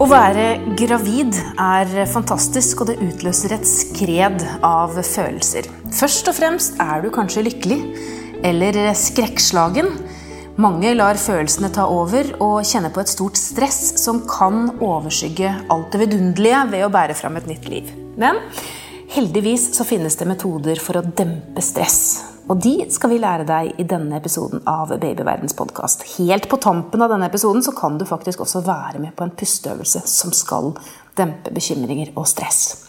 Å være gravid er fantastisk, og det utløser et skred av følelser. Først og fremst er du kanskje lykkelig, eller skrekkslagen. Mange lar følelsene ta over og kjenner på et stort stress som kan overskygge alt det vidunderlige ved å bære fram et nytt liv. Men heldigvis så finnes det metoder for å dempe stress. Og de skal vi lære deg i denne episoden av Babyverdens podkast. Helt på tampen av denne episoden så kan du faktisk også være med på en pusteøvelse som skal dempe bekymringer og stress.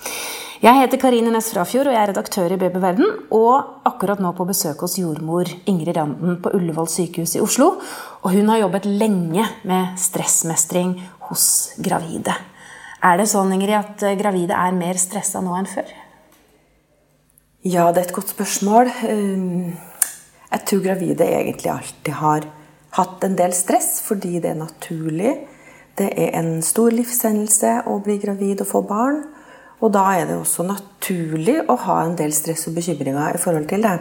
Jeg heter Karine Næss Frafjord og jeg er redaktør i Babyverden. Og akkurat nå på besøk hos jordmor Ingrid Randen på Ullevål sykehus i Oslo. Og hun har jobbet lenge med stressmestring hos gravide. Er det sånn Ingrid, at gravide er mer stressa nå enn før? Ja, det er et godt spørsmål. Ehm, jeg tror gravide egentlig alltid har hatt en del stress fordi det er naturlig. Det er en stor livshendelse å bli gravid og få barn. Og da er det også naturlig å ha en del stress og bekymringer i forhold til det.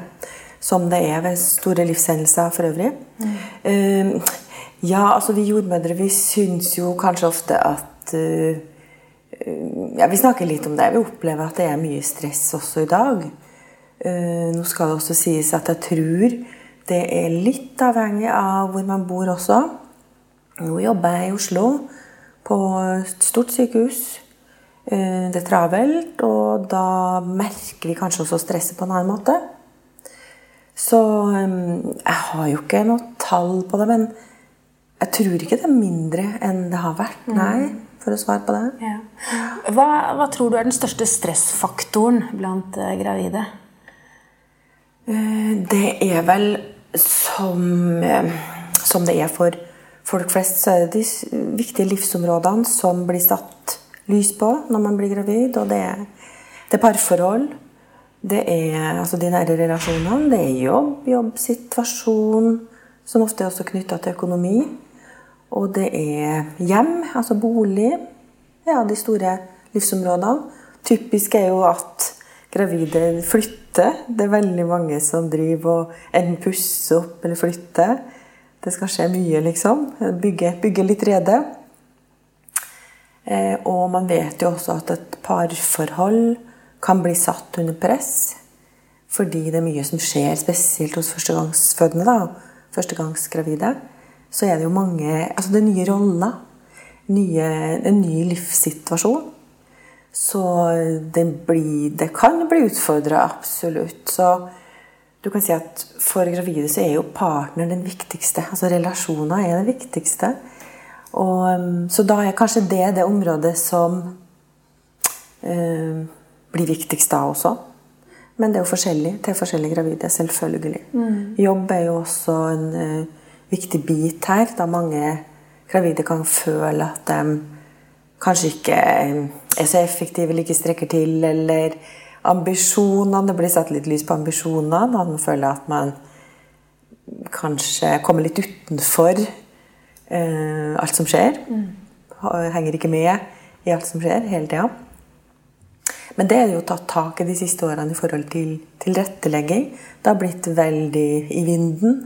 Som det er ved store livshendelser for øvrig. Mm. Ja, altså vi jordmødre vi syns jo kanskje ofte at uh, Ja, vi snakker litt om det. Vi opplever at det er mye stress også i dag. Eh, nå skal det også sies at jeg tror det er litt avhengig av hvor man bor også. Nå jobber jeg i Oslo, på et stort sykehus. Eh, det er travelt, og da merker vi kanskje også stresset på en annen måte. Så eh, jeg har jo ikke noe tall på det, men jeg tror ikke det er mindre enn det har vært. Mm. Nei, for å svare på det. Ja. Hva, hva, tror du er den største stressfaktoren blant gravide? Eh, det er vel som, eh, som det er for folk flest, så er det de viktige livsområdene som blir satt lys på når man blir gravid. Og det er, det er parforhold. Det er altså de nære relasjonene. Det er jobb, jobbsituasjon, som ofte er også knytta til økonomi. Og det er hjem, altså bolig. Ja, de store livsområdene. Typisk er jo at gravide flytter. Det er veldig mange som driver og enten pusser opp eller flytter. Det skal skje mye, liksom. Bygge, bygge litt rede. Eh, og man vet jo også at et parforhold kan bli satt under press. Fordi det er mye som skjer, spesielt hos førstegangsfødende. da, Førstegangsgravide. Så er det jo mange Altså det er nye roller. Nye, en ny livssituasjon. Så det, blir, det kan bli utfordra, absolutt. Så du kan si at for gravide så er jo partner den viktigste. Altså relasjoner er det viktigste. Og, um, så da er kanskje det det området som eh, blir viktigst da også. Men det er jo forskjellig til forskjellige gravide, selvfølgelig. Mm. Jobb er jo også en uh, viktig bit her, da mange gravide kan føle at de kanskje ikke er så effektive eller ikke strekker til, eller ambisjonene Det blir satt litt lys på ambisjonene. At man føler at man kanskje kommer litt utenfor uh, alt som skjer. Mm. Henger ikke med i alt som skjer hele tida. Men det er jo tatt tak i de siste årene i forhold til tilrettelegging. Det har blitt veldig i vinden.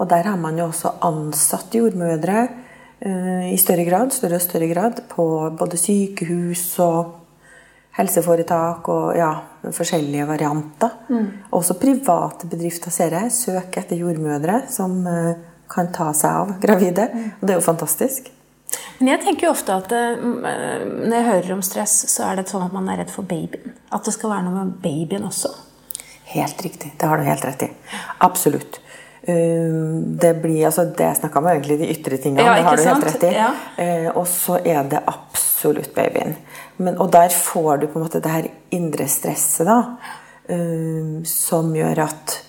Og der har man jo også ansatt jordmødre Eh, i større grad, større og større grad på både sykehus og helseforetak og ja, forskjellige varianter. Mm. Også private bedrifter ser jeg søker etter jordmødre som uh, kan ta seg av gravide. Mm. Og det er jo fantastisk. Men jeg tenker jo ofte at uh, når jeg hører om stress, så er det sånn at man er redd for babyen. At det skal være noe med babyen også. Helt riktig. Det har du helt rett i. Absolutt. Ehm, det blir, altså det jeg snakka om, egentlig de ytre tingene. Ja, det har du helt rett i. Ja. Eh, og så er det absolutt babyen. Men, og der får du på en måte det her indre stresset, da. Ehm, som gjør at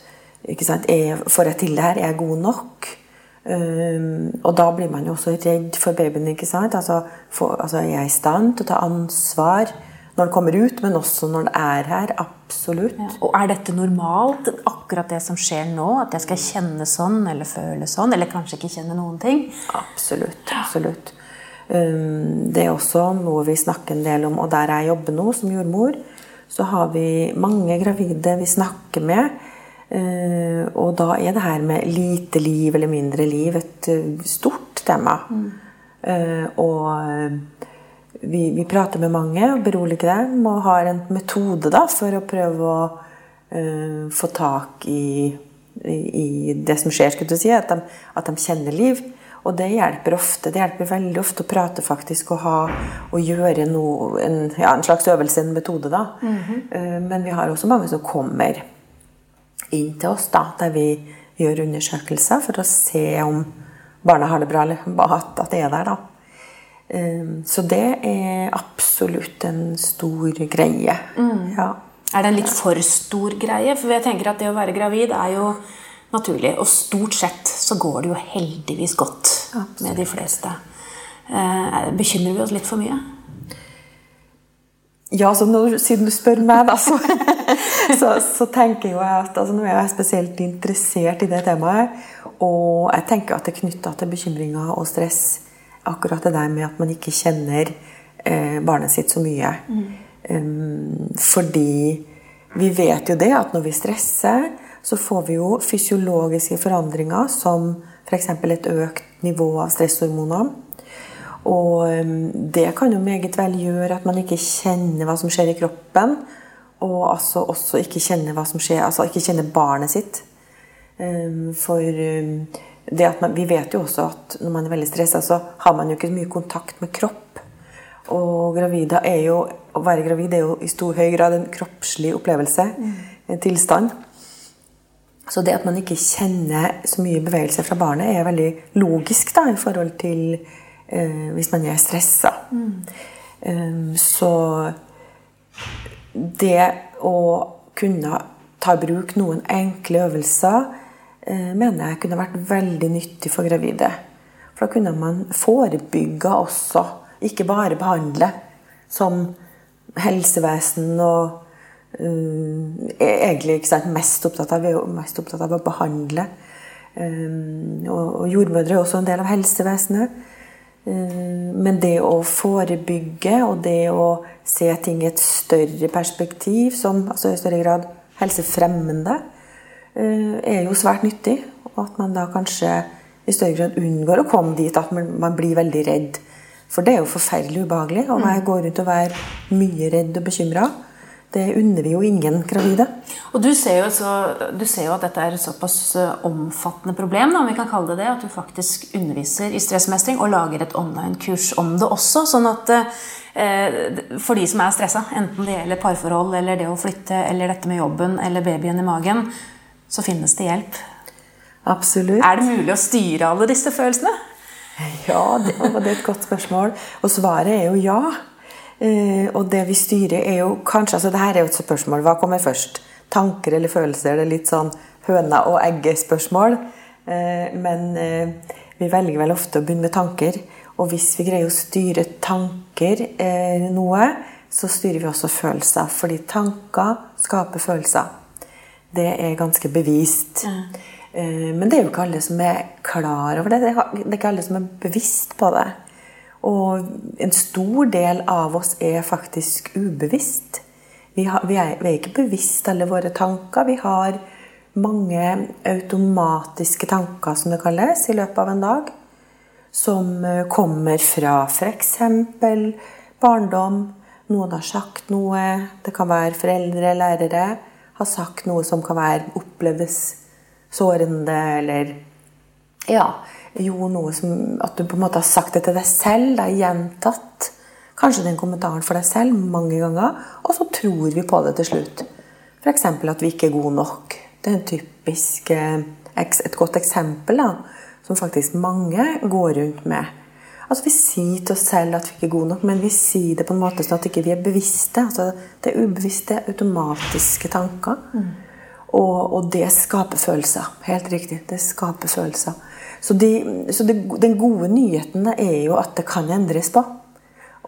ikke sant, er, Får jeg til det her? Er jeg god nok? Um, og da blir man jo også redd for babyen. ikke sant? Altså, for, altså Er jeg i stand til å ta ansvar? når den kommer ut, men også når den er her. Absolutt. Ja. Og er dette normalt, akkurat det som skjer nå? At jeg skal kjenne sånn eller føle sånn? Eller kanskje ikke kjenne noen ting? Absolutt. absolutt. Um, det er også noe vi snakker en del om, og der jeg jobber nå som jordmor, så har vi mange gravide vi snakker med. Uh, og da er det her med lite liv eller mindre liv et uh, stort tema. Mm. Eh, og vi, vi, prater med mange og beroliger dem og har en metode da, for å prøve å uh, få tak i, i, det som skjer, skulle du si. At de, at de kjenner liv. Og det hjelper ofte. Det hjelper veldig ofte å prate faktisk og ha og gjøre noe, en, ja, en slags øvelse, en metode, da. Mm -hmm. Men vi har også mange som kommer inn til oss da, der vi gjør undersøkelser for å se om barna har det bra, eller at det er der. da. Eh, så det er absolutt en stor greie. Mm. Ja. Er det en litt for stor greie? For jeg tenker at det å være gravid er jo naturlig. Og stort sett så går det jo heldigvis godt Absolutt. med de fleste. Eh, bekymrer vi oss litt for mye? Ja, så når, siden du spør meg, da, så, så, så tenker jeg at altså, Nå er jeg spesielt interessert i det temaet. Og jeg tenker at det er knytta til bekymringer og stress. Akkurat det der med at man ikke kjenner eh, barnet sitt så mye. Mm. Fordi vi vet jo det at når vi stresser, så får vi jo fysiologiske forandringer som f.eks. et økt nivå av stresshormoner. Og det kan jo meget vel gjøre at man ikke kjenner hva som skjer i kroppen. Og altså også ikke kjenner hva som skjer, altså ikke kjenner barnet sitt. For man, vi vet jo også at når man er veldig stressa, så har man jo ikke mye kontakt med kropp. Og gravida jo, å være gravid er jo i stor høy grad en kroppslig opplevelse. Mm. En tilstand. Så det at man ikke kjenner så mye bevegelse fra barnet, er veldig logisk da, i forhold til eh, hvis man er stressa. Mm. Um, så det å kunne ta i bruk noen enkle øvelser mener jeg kunne vært veldig nyttig for gravide. For da kunne man forebygge også, ikke bare behandle, som helsevesen og uh, egentlig ikke sant, mest opptatt av, mest opptatt av å behandle. Um, og, og, jordmødre er også en del av helsevesenet. Um, men det å forebygge og det å se ting i et større perspektiv, som altså i større grad helsefremmende, er jo svært nyttig. Og at man da kanskje i større grad unngår å komme dit at man, blir veldig redd. For det er jo forferdelig ubehagelig å mm. gå rundt og være mye redd og bekymra. Det unner vi jo ingen gravide. Og du ser, jo, så, du ser jo at dette er et såpass eh, omfattende problem, da, om vi kan kalle det det, at du faktisk underviser i stressmestring og lager et online-kurs om det også. Sånn at eh, for de som er stressa, enten det gjelder parforhold eller det å flytte eller dette med jobben eller babyen i magen, så finnes det hjelp. Absolutt. Er det mulig å styre alle disse følelsene? Ja, det, det er et godt spørsmål. Og svaret er jo ja. Eh, og det vi styrer, er jo kanskje altså det her er jo et spørsmål. Hva kommer først? Tanker eller følelser? Det er litt sånn høna og egget-spørsmål. Eh, men eh, vi velger vel ofte å begynne med tanker. Og hvis vi greier å styre tanker noe, så styrer vi også følelser. Fordi tanker skaper følelser. Det er ganske bevist. Mm. Men det er jo ikke alle som er klar over det. Det er ikke alle som er bevisst på det. Og en stor del av oss er faktisk ubevisst. Vi, har, vi, er, vi, er, ikke bevisst alle våre tanker. Vi har mange automatiske tanker, som det kalles, i løpet av en dag. Som eh, kommer fra f.eks. barndom. Noen har sagt noe. Det kan være foreldre, lærere. Har sagt noe som kan være oppleves sårende, eller Ja jo noe som At du på en måte har sagt det til deg selv. Det er gjentatt kanskje den kommentaren for deg selv mange ganger, og så tror vi på det til slutt. F.eks. at vi ikke er gode nok. Det er typisk, eh, et godt eksempel da, som faktisk mange går rundt med. Altså Vi sier til oss selv at vi ikke er gode nok, men vi sier det på en måte sånn at ikke vi ikke er bevisste. Altså Det er ubevisste, automatiske tanker. Mm. Og, og, det skaper følelser. Helt riktig. Det skaper følelser. Så, de, så det, den gode nyheten er jo at det kan endres på.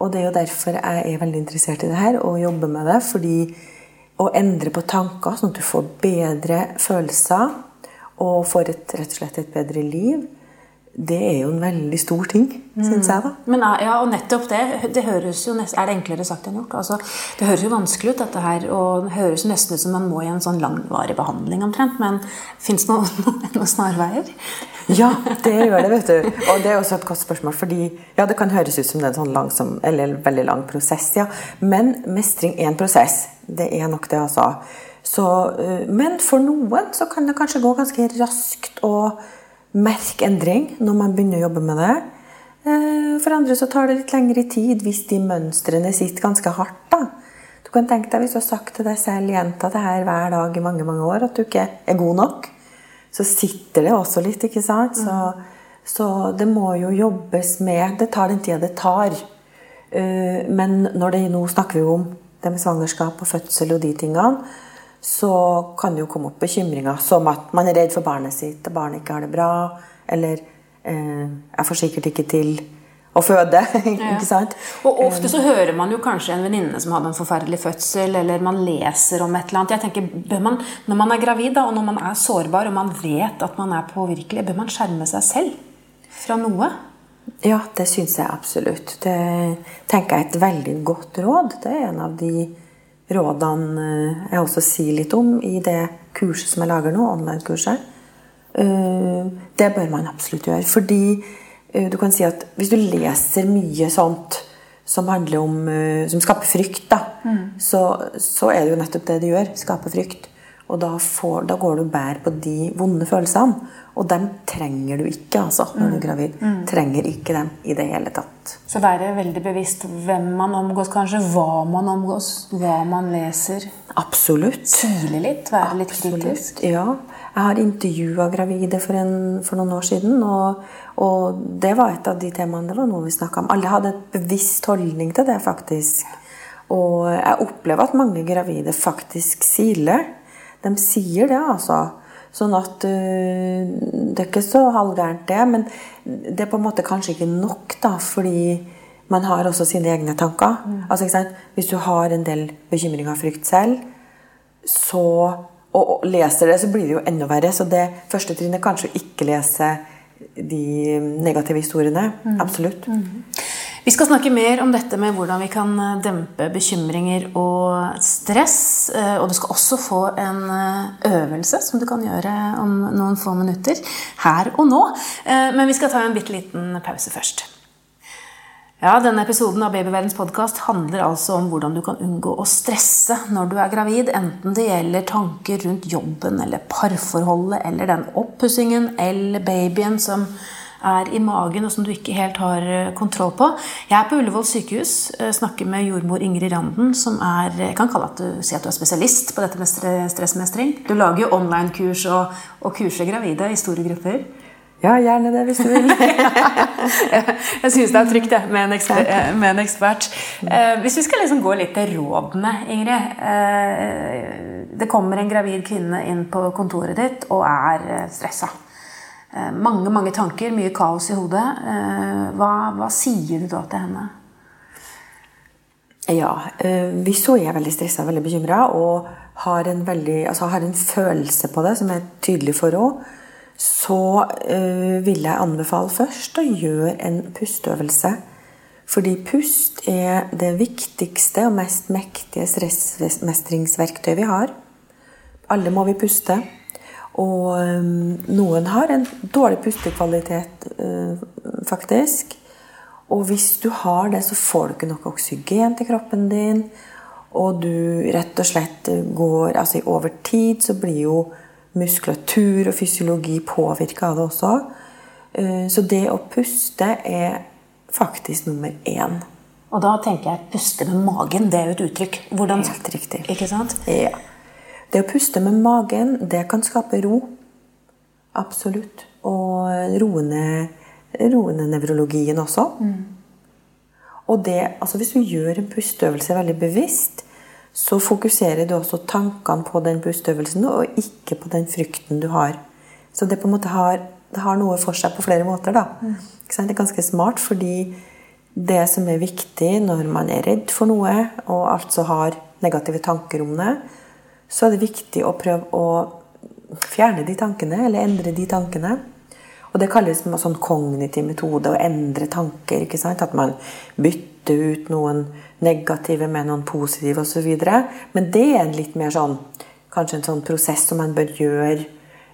Og det er jo derfor jeg er veldig interessert i det her og jobber med det. fordi å endre på tanker, sånn at du får bedre følelser og får et, rett og slett et bedre liv, det er jo en veldig stor ting, mm. syns jeg. da. Men ja, og nettopp det. Det høres jo nest, er det enklere sagt enn gjort. Altså, det høres jo vanskelig ut, dette her. Og det høres nesten ut som man må i en sånn langvarig behandling omtrent. Men fins det noen, noen snarveier? Ja, det gjør det, vet du. Og det er også et godt spørsmål, fordi ja, det kan høres ut som det er en sånn langsom, eller veldig lang prosess, ja. Men mestring er en prosess. Det er nok det, altså. Så, eh, men for noen så kan det kanskje gå ganske raskt å merke endring når man begynner å jobbe med det. Eh, for andre så tar det litt lengre tid hvis de mønstrene sitter ganske hardt. da. Du kan tenke deg Hvis du har sagt til deg selv gjenta det her hver dag i mange mange år, at du ikke er god nok, så sitter det også litt. ikke sant? Så, så det må jo jobbes med Det tar den tida det tar. Eh, men når det, nå snakker vi om det med svangerskap og fødsel og de tingene, så kan det jo komme opp bekymringer som at man er redd for barnet sitt, og barnet ikke har det bra, eller eh, jeg får sikkert ikke til å føde. ikke sant? Og ofte så hører man jo kanskje en venninne som hadde en forferdelig fødsel, eller man leser om et eller annet. Jeg tenker, man, Når man er gravid da, og når man er sårbar og man vet at man er påvirkelig, bør man skjerme seg selv fra noe? Ja, det syns jeg absolutt. Det tenker jeg er et veldig godt råd. Det er en av de rådene eh, jeg også sier litt om i det kurset som jeg lager nå, online-kurset. Eh, det bør man absolutt gjøre. Fordi Eh, du kan si at Hvis du leser mye sånt som om som skaper frykt, da, mm. så, så, er det jo nettopp det det gjør. Skaper frykt. Og da, får, da går du og bærer på de vonde følelsene. Og dem trenger du ikke altså, når du er mm. gravid. Mm. Trenger ikke dem i det hele tatt. Så være veldig bevisst hvem man omgås, kanskje. Hva man omgås. Hva man leser. Absolutt. Sile litt. Være litt kritisk. Ja. Jeg har intervjua gravide for, en, for, noen år siden, og, og, det var et av de temaene det var noe vi snakka om. Alle hadde et bevisst holdning til det, faktisk. Og jeg opplever at mange gravide faktisk siler. De sier det, altså. Sånn at uh, Det er ikke så halvgærent, det. Men det er på en måte kanskje ikke nok, da, fordi man har også sine egne tanker. Mm. Altså, Hvis du har en del bekymring og frykt selv, så og leser det, så blir det jo enda verre. Så det første trinnet er kanskje å ikke lese de negative historiene. Mm. Absolutt. Mm. Vi skal snakke mer om dette med hvordan vi kan eh, dempe bekymringer og stress. Eh, og du skal også få en eh, øvelse som du kan gjøre om noen få minutter her og nå. Men vi skal ta en bitte liten pause først. Ja, Denne episoden av Babyverdens podkast handler altså om hvordan du kan unngå å stresse når du er gravid, enten det gjelder tanker rundt jobben eller parforholdet eller den oppussingen eller babyen som er i magen og som du ikke helt har eh, kontroll på. Jeg er på Ullevål sykehus, eh, snakker med jordmor Ingrid Randen, som er Jeg kan kalle at du, si at du er spesialist på dette med stressmestring. Du lager jo online-kurs og, og kurser gravide i store grupper. Ja, gjerne det, hvis du vil. jeg syns det er trygt det, med, en ekspert. Med en ekspert. Eh, hvis vi skal liksom gå litt til rådene, Ingrid. Eh, det kommer en gravid kvinne inn på kontoret ditt og er eh, stressa. Eh, mange mange tanker, mye kaos i hodet. Eh, hva, hva, sier du da til henne? Ja, eh, hvis hun er veldig stressa veldig bekymra og har en, veldig, altså har en følelse på det som er tydelig for henne så vil jeg anbefale først å gjøre en pusteøvelse. Fordi pust er det viktigste og mest mektige stressmestringsverktøyet vi har. Alle må vi puste. Og øh, noen har en dårlig pustekvalitet, øh, faktisk. Og hvis du har det, så får du ikke nok oksygen til kroppen din. Og du rett og slett går Altså over tid så blir jo muskulatur og fysiologi påvirka av det også. Eh, så det å puste er faktisk nummer én. Og da tenker jeg puste med magen. Det er jo et uttrykk. Hvordan, Helt riktig. Ikke sant? Ja. Det å puste med magen, det kan skape ro. Absolutt. Og roende, roende nevrologien også. Mm. Og det, altså hvis du gjør en pusteøvelse veldig bevisst, så fokuserer du også tankene på den pusteøvelsen, og ikke på den frykten du har. Så det på en måte har, det har noe for seg på flere måter. da. Mm. Det er ganske smart, fordi det som er viktig når man er redd for noe, og altså har negative tanker om det, så er det viktig å prøve å fjerne de tankene, eller endre de tankene. Og det kalles en sånn kognitiv metode å endre tanker. ikke sant? At man bytter ut noen negative med noen positive osv. Men det er en litt mer sånn kanskje en sånn prosess som man bør gjøre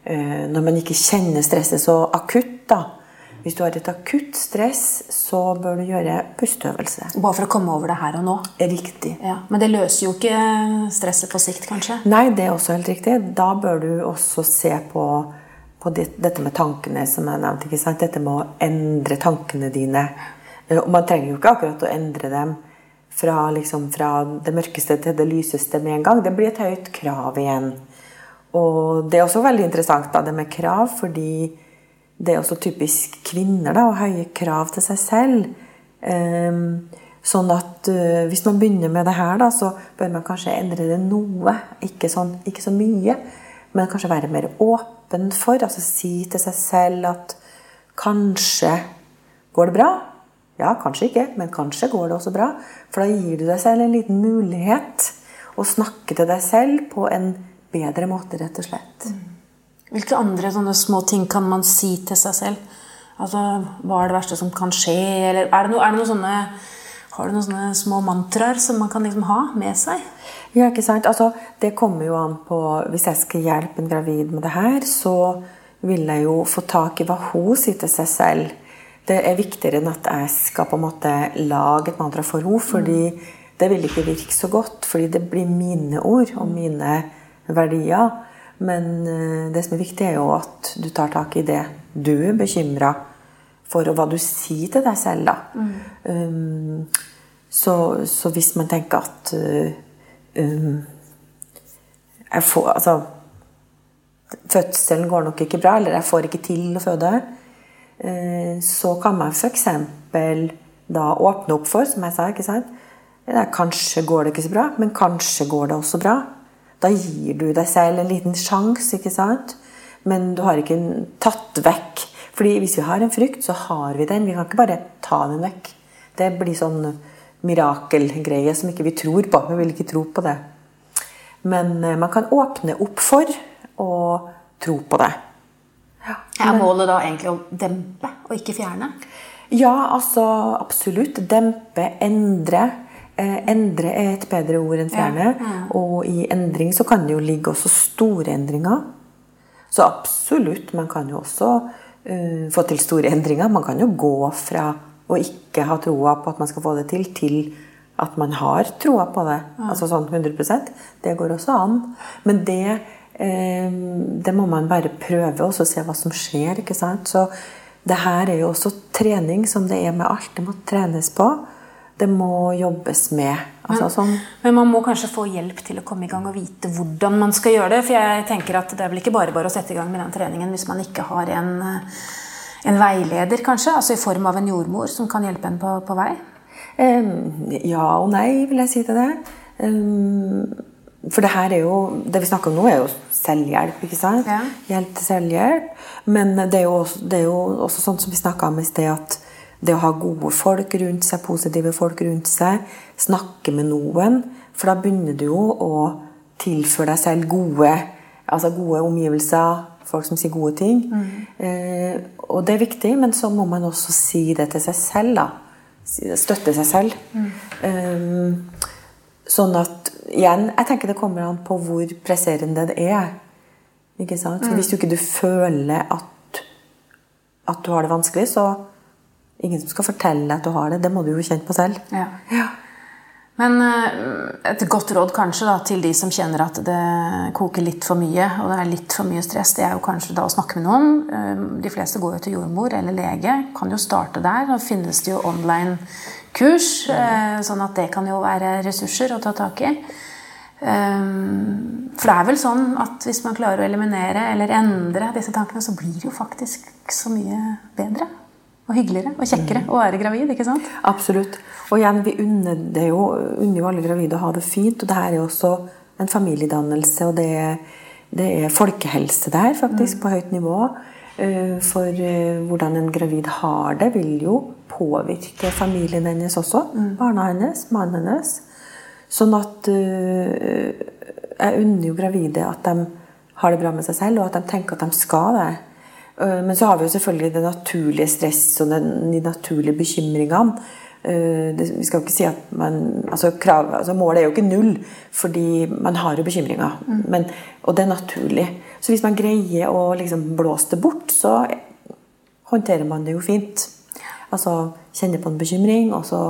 eh, når man ikke kjenner stresset så akutt, da. Hvis du har et akutt stress, så bør du gjøre pusteøvelse. Bare for å komme over det her og nå? Riktig. Ja, men det løser jo ikke stresset på sikt, kanskje? Nei, det er også helt riktig. Da bør du også se på, på det, dette med tankene, som jeg nevnte. ikke sant? Dette med å endre tankene dine. Og man trenger jo ikke akkurat å endre dem fra, liksom, fra det mørkeste til det lyseste med en gang. Det blir et høyt krav igjen. Og det er også veldig interessant, da, det med krav, fordi det er også typisk kvinner da, å høye krav til seg selv. Um, sånn at uh, hvis man begynner med det her, da, så bør man kanskje endre det noe. Ikke, sånn, ikke så mye, men kanskje være mer åpen for. Altså si til seg selv at kanskje går det bra. Ja, kanskje ikke, men kanskje går det også bra. For da gir du deg selv en liten mulighet å snakke til deg selv på en bedre måte, rett og slett. Hvilke andre sånne små ting kan man si til seg selv? Altså, Hva er det verste som kan skje? Eller er det, noe, er det noe sånne, har du noen sånne små mantraer som man kan liksom ha med seg? Ja, ikke sant? Altså, det kommer jo an på Hvis jeg skal hjelpe en gravid med det her, så vil jeg jo få tak i hva hun sier til seg selv. Det er viktigere enn at jeg skal på en måte lage et mantra for henne. fordi mm. det vil ikke virke så godt. Fordi det blir mine ord og mine verdier. Men eh, det som er viktig, er jo at du tar tak i det du er bekymra for, og hva du sier til deg selv. da. Mm. Um, så, så, hvis man tenker at uh, um, jeg får, altså, Fødselen går nok ikke bra, eller jeg får ikke til å føde. Uh, så kan man f.eks. da åpne opp for, som jeg sa. ikke sant? Kanskje går det ikke så bra, men kanskje går det også bra. Da gir du deg selv en liten sjanse, ikke sant? Men du har ikke tatt vekk. Fordi hvis vi har en frykt, så har vi den. Vi kan ikke bare ta den vekk. Det blir sånn mirakelgreie som ikke vi tror på. Vi vil ikke tro på det. Men eh, man kan åpne opp for å tro på det. Ja, er målet da egentlig å dempe og ikke fjerne? Ja, altså absolutt. Dempe, endre. Eh, endre er et bedre ord enn fjerne. Ja, ja. Og i endring så kan det jo ligge også store endringer. Så absolutt, man kan jo også uh, få til store endringer. Man kan jo gå fra å ikke ha troa på at man skal få det til, til at man har troa på det. Ja. Altså sånn 100% Det går også an. Men det, uh, det må man bare prøve og se hva som skjer. ikke sant? Så det her er jo også trening som det er med alt. Det må trenes på det må jobbes med. Altså, men, sånn. men, man må kanskje få hjelp til å komme i gang og vite hvordan man skal gjøre det. For jeg tenker at det er vel ikke bare bare å sette i gang med den treningen hvis man ikke har en, en veileder, kanskje? Altså i form av en jordmor som kan hjelpe en på, på vei? Um, ja og nei, vil jeg si til det. Um, for det her er jo Det vi snakker om nå, er jo selvhjelp. ikke sant? Ja. Hjelp til selvhjelp. Men det er jo også, det er jo også sånn som vi snakka om i sted, at det å ha gode folk rundt seg, positive folk rundt seg, snakke med noen. For da begynner du jo å tilføre deg selv gode, altså gode omgivelser, folk som sier gode ting. Mm. Eh, og det er viktig, men så må man også si det til seg selv. da. Støtte seg selv. Mm. Eh, sånn at Igjen, jeg tenker det kommer an på hvor presserende det er. Ikke sant? Så mm. Hvis du ikke du føler at, at du har det vanskelig, så ingen som skal fortelle deg at du har det. Det må du jo kjenne på selv. Ja. Ja. Men eh, et godt råd kanskje da, til de som kjenner at det koker litt for mye, og det er litt for mye stress, det er jo kanskje da å snakke med noen. Eh, de fleste går jo til jordmor eller lege. Kan jo starte der. Da finnes det jo online kurs, eh, sånn at det kan jo være ressurser å ta tak i. For det er vel sånn at hvis man klarer å eliminere eller endre disse tankene, så blir det jo faktisk så mye bedre og hyggeligere og kjekkere å være gravid. ikke sant? Absolutt. Og igjen, vi unner, det jo, unner jo alle gravide å ha det fint. Og det her er jo også en familiedannelse, og det er, det er folkehelse der, faktisk, mm. på høyt nivå. Eh, for eh, hvordan en gravid har det, vil jo påvirke familien hennes også. Mm. Barna hennes, mannen hennes. Sånn at uh, Jeg unner jo gravide at de har det bra med seg selv, og at de tenker at de skal det. Eh, men så har vi jo selvfølgelig det naturlige stress og de naturlige bekymringene. Det, vi skal jo ikke si at man, altså, krav, altså Målet er jo ikke null, fordi man har jo bekymringer. Mm. Men, og det er naturlig. Så hvis man greier å liksom blåse det bort, så håndterer man det jo fint. Altså kjenner på en bekymring, og så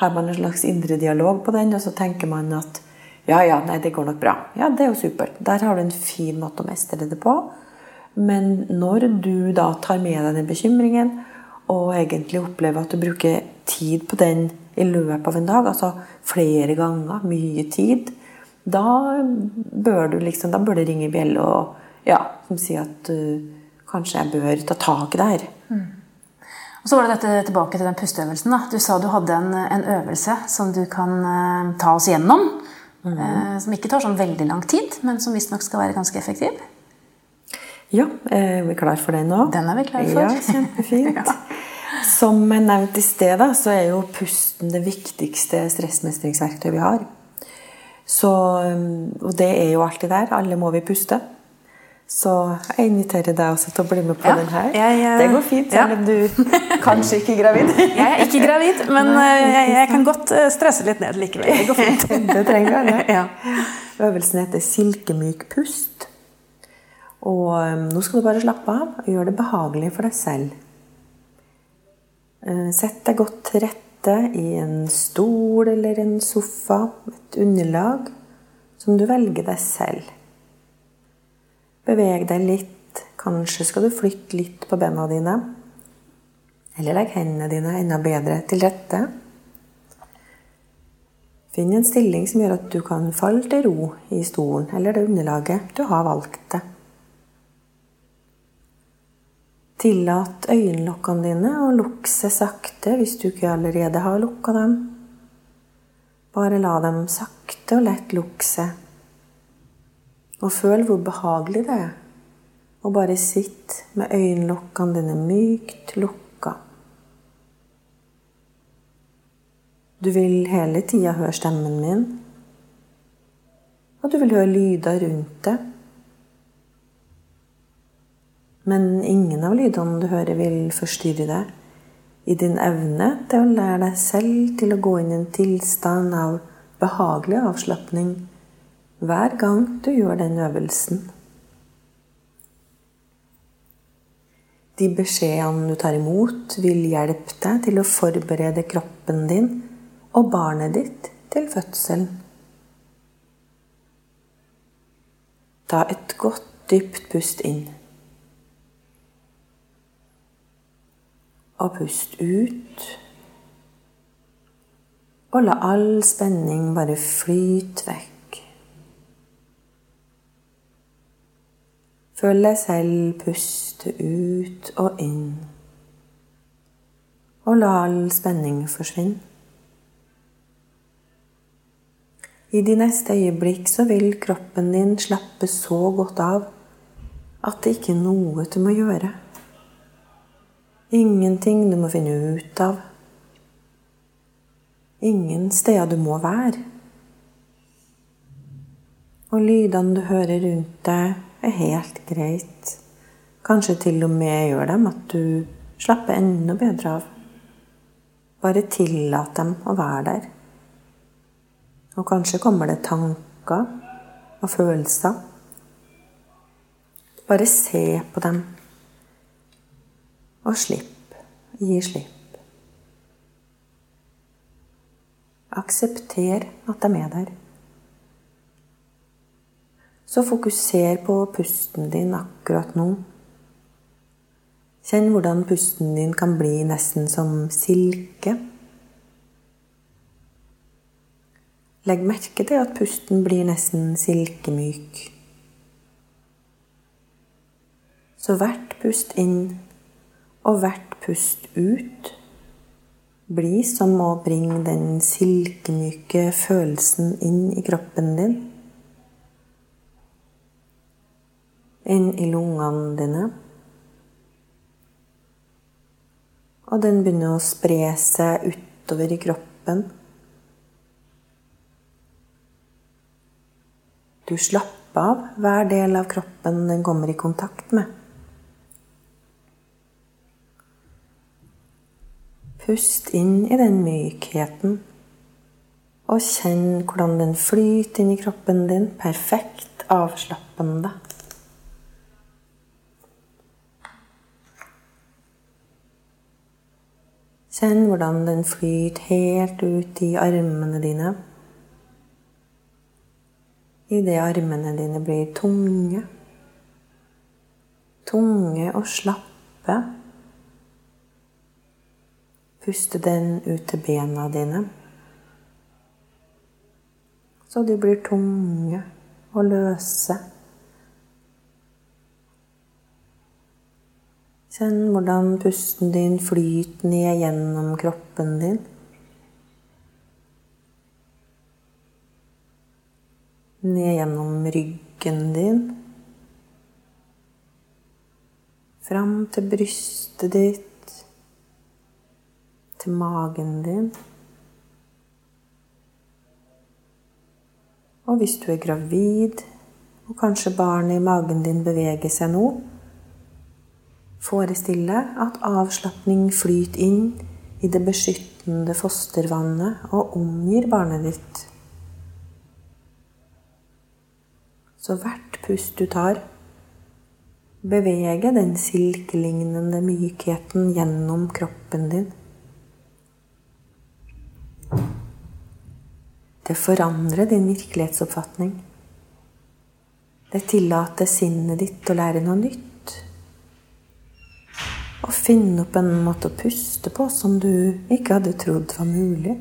har man en slags indre dialog på den, og så tenker man at ja, ja, nei, det går nok bra. Ja, det er jo supert. Der har du en fin måte å mestre det på. Men når du da tar med deg den bekymringen, og egentlig opplever at du bruker tid på den i løpet av en dag, altså flere ganger, mye tid, da bør du liksom, da bør det ringe bjelle og ja, som sier at uh, kanskje jeg bør ta tak i det her. Mm. Og så var det dette tilbake til den pusteøvelsen. Da. Du sa du hadde en, en øvelse som du kan uh, ta oss gjennom. Mm. Uh, som ikke tar sånn veldig lang tid, men som visstnok skal være ganske effektiv. Ja, er vi klar for den nå? Den er vi klar for. Ja, kjempefint. ja. Som jeg nevnte i sted, så er jo pusten det viktigste stressmestringsverktøyet vi har. Så, um, og det er jo alltid der. Alle må vi puste. Så jeg inviterer deg også til å bli med på ja, den her. Jeg, jeg, det går fint, selv om du kanskje ikke er gravid. jeg er ikke gravid, men eh, jeg, jeg, kan godt eh, stresse litt ned likevel. Det går fint. det trenger alle. Ja. Øvelsen heter silkemyk pust. Og um, nå skal du bare slappe av og gjøre det behagelig for deg selv. Uh, sett deg godt til rette i en stol eller en sofa, et underlag som du velger deg selv. Beveg deg litt. Kanskje skal du flytte litt på bena dine. Eller legg hendene dine enda bedre til rette. Finn en stilling som gjør at du kan falle til ro i stolen eller det underlaget du har valgt det. Tillat øyenlokkene dine å lukke seg sakte hvis du ikke allerede har lukka dem. Bare la dem sakte og lett lukke seg. Og føl hvor behagelig det er å bare sitte med øyenlokkene dine mykt lukka. Du vil hele tida høre stemmen min, og du vil høre lyder rundt deg. Men ingen av lydene du hører, vil forstyrre deg i din evne til å lære deg selv til å gå inn i en tilstand av behagelig avslapning hver gang du gjør den øvelsen. De beskjedene du tar imot, vil hjelpe deg til å forberede kroppen din og barnet ditt til fødselen. Ta et godt, dypt pust inn. Og pust ut. Og la all spenning bare flyte vekk. Følg deg selv puste ut og inn. Og la all spenning forsvinne. I de neste øyeblikk så vil kroppen din slappe så godt av at det ikke er noe du må gjøre. Ingenting du må finne ut av. Ingen steder du må være. Og lydene du hører rundt deg, er helt greit. Kanskje til og med gjør dem at du slapper enda bedre av. Bare tillat dem å være der. Og kanskje kommer det tanker og følelser. Bare se på dem. Og slipp. Gi slipp. Aksepter at de er der. Så fokuser på pusten din akkurat nå. Kjenn hvordan pusten din kan bli nesten som silke. Legg merke til at pusten blir nesten silkemyk. Så hvert pust inn og hvert pust ut blir som å bringe den silkemyke følelsen inn i kroppen din. inn i lungene dine. Og den begynner å spre seg utover i kroppen. Du slapper av hver del av kroppen den kommer i kontakt med. Pust inn i den mykheten. Og kjenn hvordan den flyter inn i kroppen din, perfekt avslappende. Kjenn hvordan den flyter helt ut i armene dine. Idet armene dine blir tunge. Tunge og slappe. Puste den ut til bena dine. Så de blir tunge og løse. Kjenn hvordan pusten din flyter ned gjennom kroppen din. Ned gjennom ryggen din. Fram til brystet ditt. Til magen din. Og hvis du er gravid, og kanskje barnet i magen din beveger seg nå, Forestille at avslapning flyter inn i det beskyttende fostervannet og omgir barnet ditt. Så hvert pust du tar, beveger den silkelignende mykheten gjennom kroppen din. Det forandrer din virkelighetsoppfatning. Det tillater sinnet ditt å lære noe nytt og finne opp en måte å puste på som du ikke hadde trodd var mulig.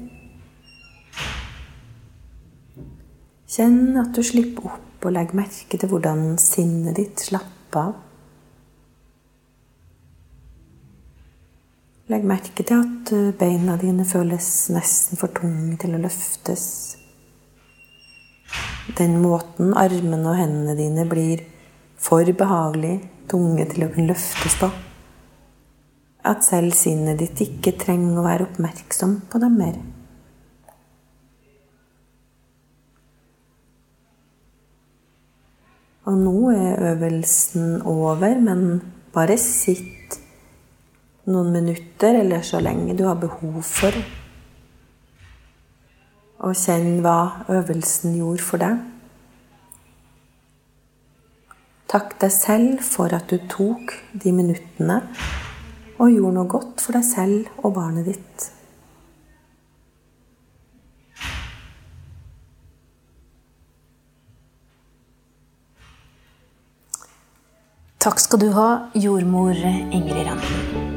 Kjenn at du slipper opp og legg merke til hvordan sinnet ditt slapper av. Legg merke til at beina dine føles nesten for tunge til å løftes. Den måten armene og hendene dine blir for behagelig tunge til å kunne løftes på at selv sinnet ditt ikke trenger å være oppmerksom på dem mer. Og nå er øvelsen over, men bare sitt noen minutter eller så lenge du har behov for. Og kjenn hva øvelsen gjorde for deg. Takk deg selv for at du tok de minuttene og gjorde noe godt for deg selv og barnet ditt. Takk skal du ha, jordmor Ingrid Randen.